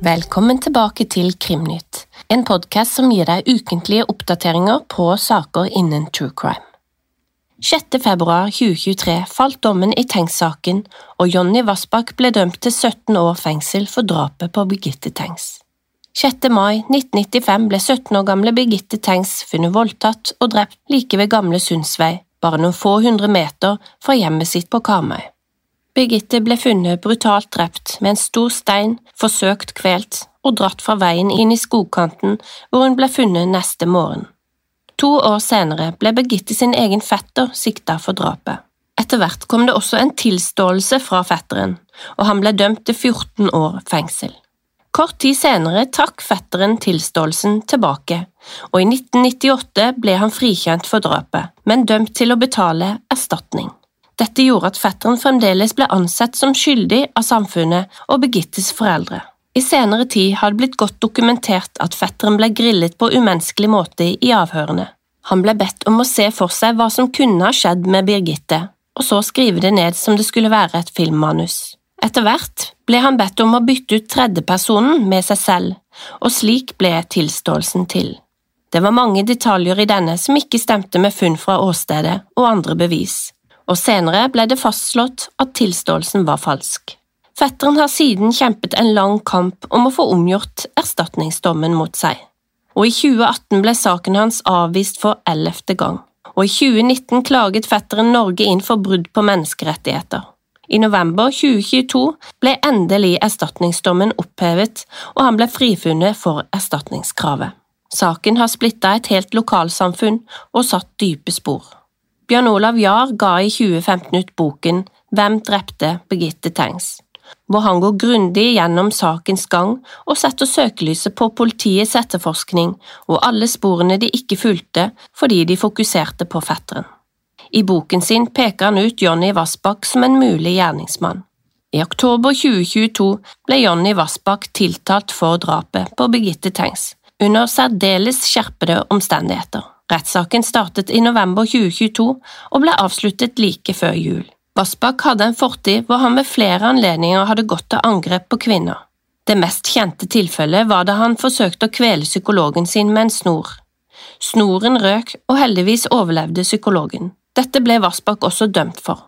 Velkommen tilbake til Krimnytt, en podkast som gir deg ukentlige oppdateringer på saker innen true crime. 6. februar 2023 falt dommen i Tengs-saken, og Jonny Vassbakk ble dømt til 17 år fengsel for drapet på Birgitte Tengs. 6. mai 1995 ble 17 år gamle Birgitte Tengs funnet voldtatt og drept like ved Gamle Sundsvei, bare noen få hundre meter fra hjemmet sitt på Karmøy. Birgitte ble funnet brutalt drept med en stor stein, forsøkt kvelt og dratt fra veien inn i skogkanten hvor hun ble funnet neste morgen. To år senere ble Birgitte sin egen fetter sikta for drapet. Etter hvert kom det også en tilståelse fra fetteren, og han ble dømt til 14 år fengsel. Kort tid senere trakk fetteren tilståelsen tilbake, og i 1998 ble han frikjent for drapet, men dømt til å betale erstatning. Dette gjorde at fetteren fremdeles ble ansett som skyldig av samfunnet og Birgittes foreldre. I senere tid har det blitt godt dokumentert at fetteren ble grillet på umenneskelig måte i avhørene. Han ble bedt om å se for seg hva som kunne ha skjedd med Birgitte, og så skrive det ned som det skulle være et filmmanus. Etter hvert ble han bedt om å bytte ut tredjepersonen med seg selv, og slik ble tilståelsen til. Det var mange detaljer i denne som ikke stemte med funn fra åstedet og andre bevis og senere ble det fastslått at tilståelsen var falsk. Fetteren har siden kjempet en lang kamp om å få omgjort erstatningsdommen mot seg, og i 2018 ble saken hans avvist for ellevte gang, og i 2019 klaget fetteren Norge inn for brudd på menneskerettigheter. I november 2022 ble endelig erstatningsdommen opphevet, og han ble frifunnet for erstatningskravet. Saken har splitta et helt lokalsamfunn og satt dype spor. Bjørn Olav Jahr ga i 2015 ut boken Hvem drepte Birgitte Tengs, hvor han går grundig gjennom sakens gang og setter søkelyset på politiets etterforskning og alle sporene de ikke fulgte fordi de fokuserte på fetteren. I boken sin peker han ut Jonny Vassbakk som en mulig gjerningsmann. I oktober 2022 ble Jonny Vassbakk tiltalt for drapet på Birgitte Tengs, under særdeles skjerpede omstendigheter. Rettssaken startet i november 2022 og ble avsluttet like før jul. Vassbakk hadde en fortid hvor han ved flere anledninger hadde gått til angrep på kvinner. Det mest kjente tilfellet var da han forsøkte å kvele psykologen sin med en snor. Snoren røk, og heldigvis overlevde psykologen. Dette ble Vassbakk også dømt for.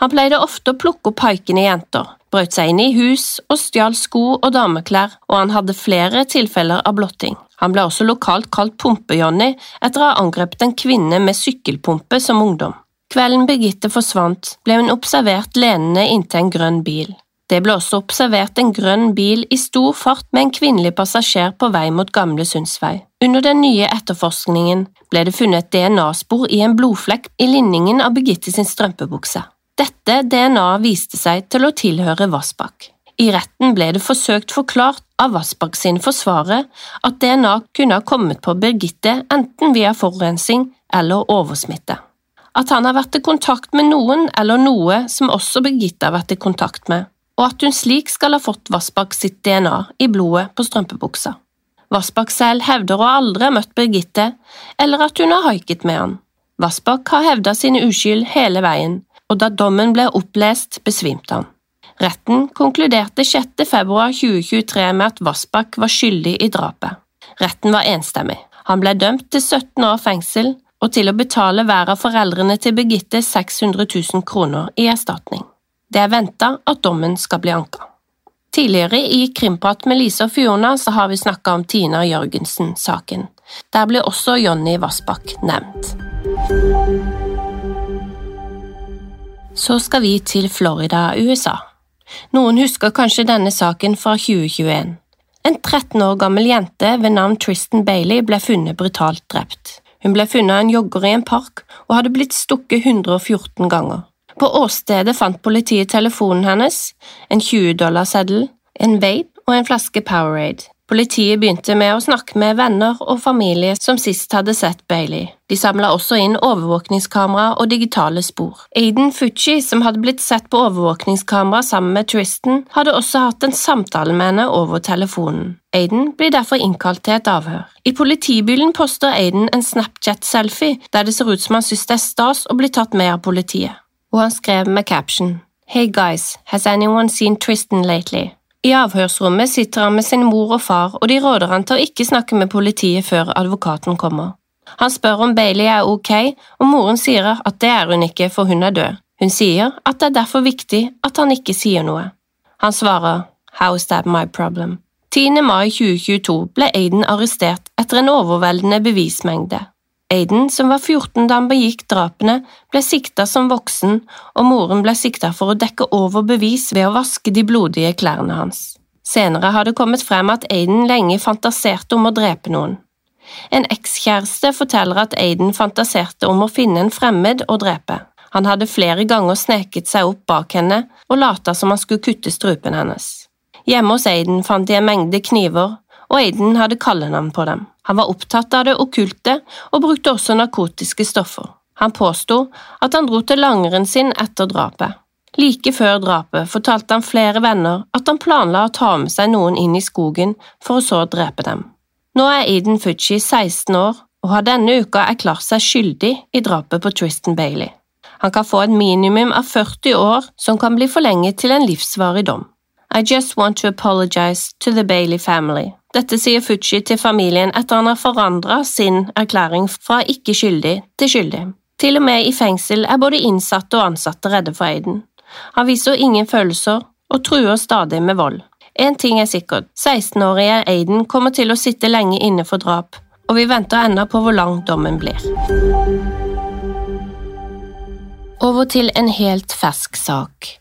Han pleide ofte å plukke opp haikende jenter, brøt seg inn i hus og stjal sko og dameklær, og han hadde flere tilfeller av blotting. Han ble også lokalt kalt Pumpe-Johnny etter å ha angrepet en kvinne med sykkelpumpe som ungdom. Kvelden Birgitte forsvant, ble hun observert lenende inntil en grønn bil. Det ble også observert en grønn bil i stor fart med en kvinnelig passasjer på vei mot Gamle Sundsvei. Under den nye etterforskningen ble det funnet DNA-spor i en blodflekk i linningen av Birgitte sin strømpebukse. Dette DNA viste seg til å tilhøre Vassbakk. I retten ble det forsøkt forklart av Vassbakk sin forsvarer at DNA kunne ha kommet på Birgitte enten via forurensing eller oversmitte. At han har vært i kontakt med noen eller noe som også Birgitte har vært i kontakt med, og at hun slik skal ha fått Vassbakk sitt DNA i blodet på strømpebuksa. Vassbakk selv hevder å aldri ha møtt Birgitte, eller at hun har haiket med han. Vassbakk har hevda sin uskyld hele veien, og da dommen ble opplest, besvimte han. Retten konkluderte 6. februar 2023 med at Vassbakk var skyldig i drapet. Retten var enstemmig. Han ble dømt til 17 år fengsel og til å betale hver av foreldrene til Birgitte 600 000 kroner i erstatning. Det er venta at dommen skal bli anka. Tidligere i Krimprat med Lise og Fiona så har vi snakka om Tina Jørgensen-saken. Der blir også Jonny Vassbakk nevnt. Så skal vi til Florida, USA. Noen husker kanskje denne saken fra 2021. En 13 år gammel jente ved navn Tristan Bailey ble funnet brutalt drept. Hun ble funnet av en jogger i en park og hadde blitt stukket 114 ganger. På åstedet fant politiet telefonen hennes, en 20-dollarseddel, en vape og en flaske Powerade. Politiet begynte med å snakke med venner og familie som sist hadde sett Bailey. De samla også inn overvåkningskamera og digitale spor. Aiden Fucci, som hadde blitt sett på overvåkningskamera sammen med Tristan, hadde også hatt en samtale med henne over telefonen. Aiden blir derfor innkalt til et avhør. I politibilen poster Aiden en Snapchat-selfie der det ser ut som han synes det er stas å bli tatt med av politiet. Og han skrev med caption Hey guys, has anyone seen Tristan lately? I avhørsrommet sitter han med sin mor og far, og de råder han til å ikke snakke med politiet før advokaten kommer. Han spør om Bailey er ok, og moren sier at det er hun ikke, for hun er død. Hun sier at det er derfor viktig at han ikke sier noe. Han svarer How is that my problem? 10. mai 2022 ble Aiden arrestert etter en overveldende bevismengde. Aiden, som var 14 da han begikk drapene, ble sikta som voksen, og moren ble sikta for å dekke over bevis ved å vaske de blodige klærne hans. Senere har det kommet frem at Aiden lenge fantaserte om å drepe noen. En ekskjæreste forteller at Aiden fantaserte om å finne en fremmed og drepe. Han hadde flere ganger sneket seg opp bak henne og lata som han skulle kutte strupen hennes. Hjemme hos Aiden fant de en mengde kniver, og Aiden hadde kallenavn på dem. Han var opptatt av det okkulte og brukte også narkotiske stoffer. Han påsto at han dro til langrenn sin etter drapet. Like før drapet fortalte han flere venner at han planla å ta med seg noen inn i skogen for å så drepe dem. Nå er Aiden Fuji 16 år og har denne uka erklært seg skyldig i drapet på Tristan Bailey. Han kan få et minimum av 40 år som kan bli forlenget til en livsvarig dom. I just want to apologize to the Bailey family, dette sier Fuji til familien etter han har forandra sin erklæring fra ikke skyldig til skyldig. Til og med i fengsel er både innsatte og ansatte redde for Aiden. Han viser ingen følelser og truer stadig med vold. Én ting er sikkert, 16-årige Aiden kommer til å sitte lenge inne for drap, og vi venter ennå på hvor lang dommen blir. Over til en helt fersk sak.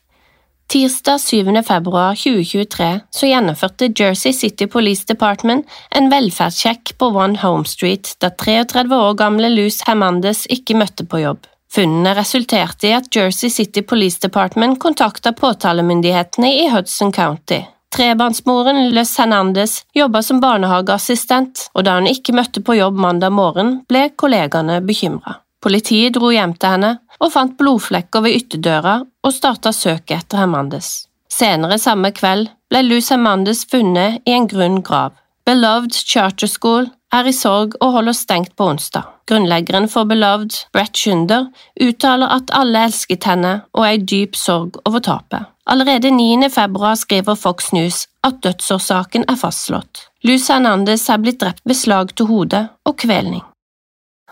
Tirsdag 7. februar 2023 så gjennomførte Jersey City Police Department en velferdssjekk på One Home Street da 33 år gamle Luz Hernandez ikke møtte på jobb. Funnene resulterte i at Jersey City Police Department kontakta påtalemyndighetene i Hudson County. Trebarnsmoren Luz Hernandez jobba som barnehageassistent, og da hun ikke møtte på jobb mandag morgen, ble kollegaene bekymra. Politiet dro hjem til henne og fant blodflekker ved ytterdøra og starta søket etter Hermandes. Senere samme kveld ble Luz Hermandes funnet i en grunn grav. Beloved Charter School er i sorg og holder stengt på onsdag. Grunnleggeren for Beloved, Brett Schunder, uttaler at alle elsket henne og er i dyp sorg over tapet. Allerede 9. februar skriver Fox News at dødsårsaken er fastslått. Luz Hernandez er blitt drept ved slag til hodet og kvelning.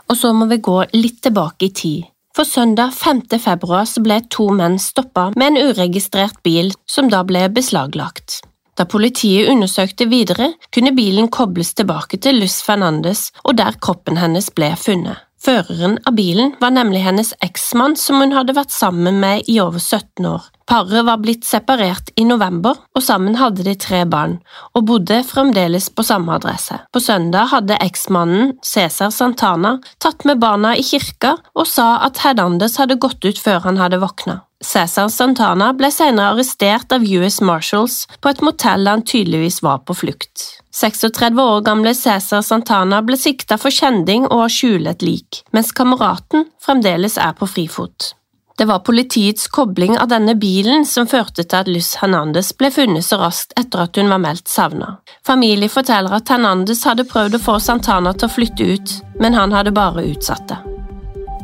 Og så må vi gå litt tilbake i tid. For søndag 5. februar ble to menn stoppa med en uregistrert bil som da ble beslaglagt. Da politiet undersøkte videre, kunne bilen kobles tilbake til Luz Fernandes og der kroppen hennes ble funnet. Føreren av bilen var nemlig hennes eksmann som hun hadde vært sammen med i over 17 år. Paret var blitt separert i november, og sammen hadde de tre barn, og bodde fremdeles på samme adresse. På søndag hadde eksmannen, Cæsar Santana, tatt med barna i kirka og sa at Hernandez hadde gått ut før han hadde våkna. Cæsar Santana ble senere arrestert av US Marshals på et motell han tydeligvis var på flukt. 36 år gamle Cæsar Santana ble sikta for kjending og å skjule et lik, mens kameraten fremdeles er på frifot. Det var politiets kobling av denne bilen som førte til at Luz Hernandez ble funnet så raskt etter at hun var meldt savna. Familie forteller at Hernandez hadde prøvd å få Santana til å flytte ut, men han hadde bare utsatt det.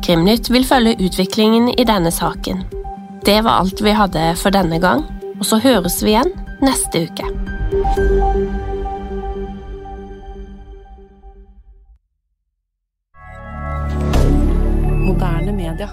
Krimnytt vil følge utviklingen i denne saken. Det var alt vi hadde for denne gang, og så høres vi igjen neste uke. Moderne media.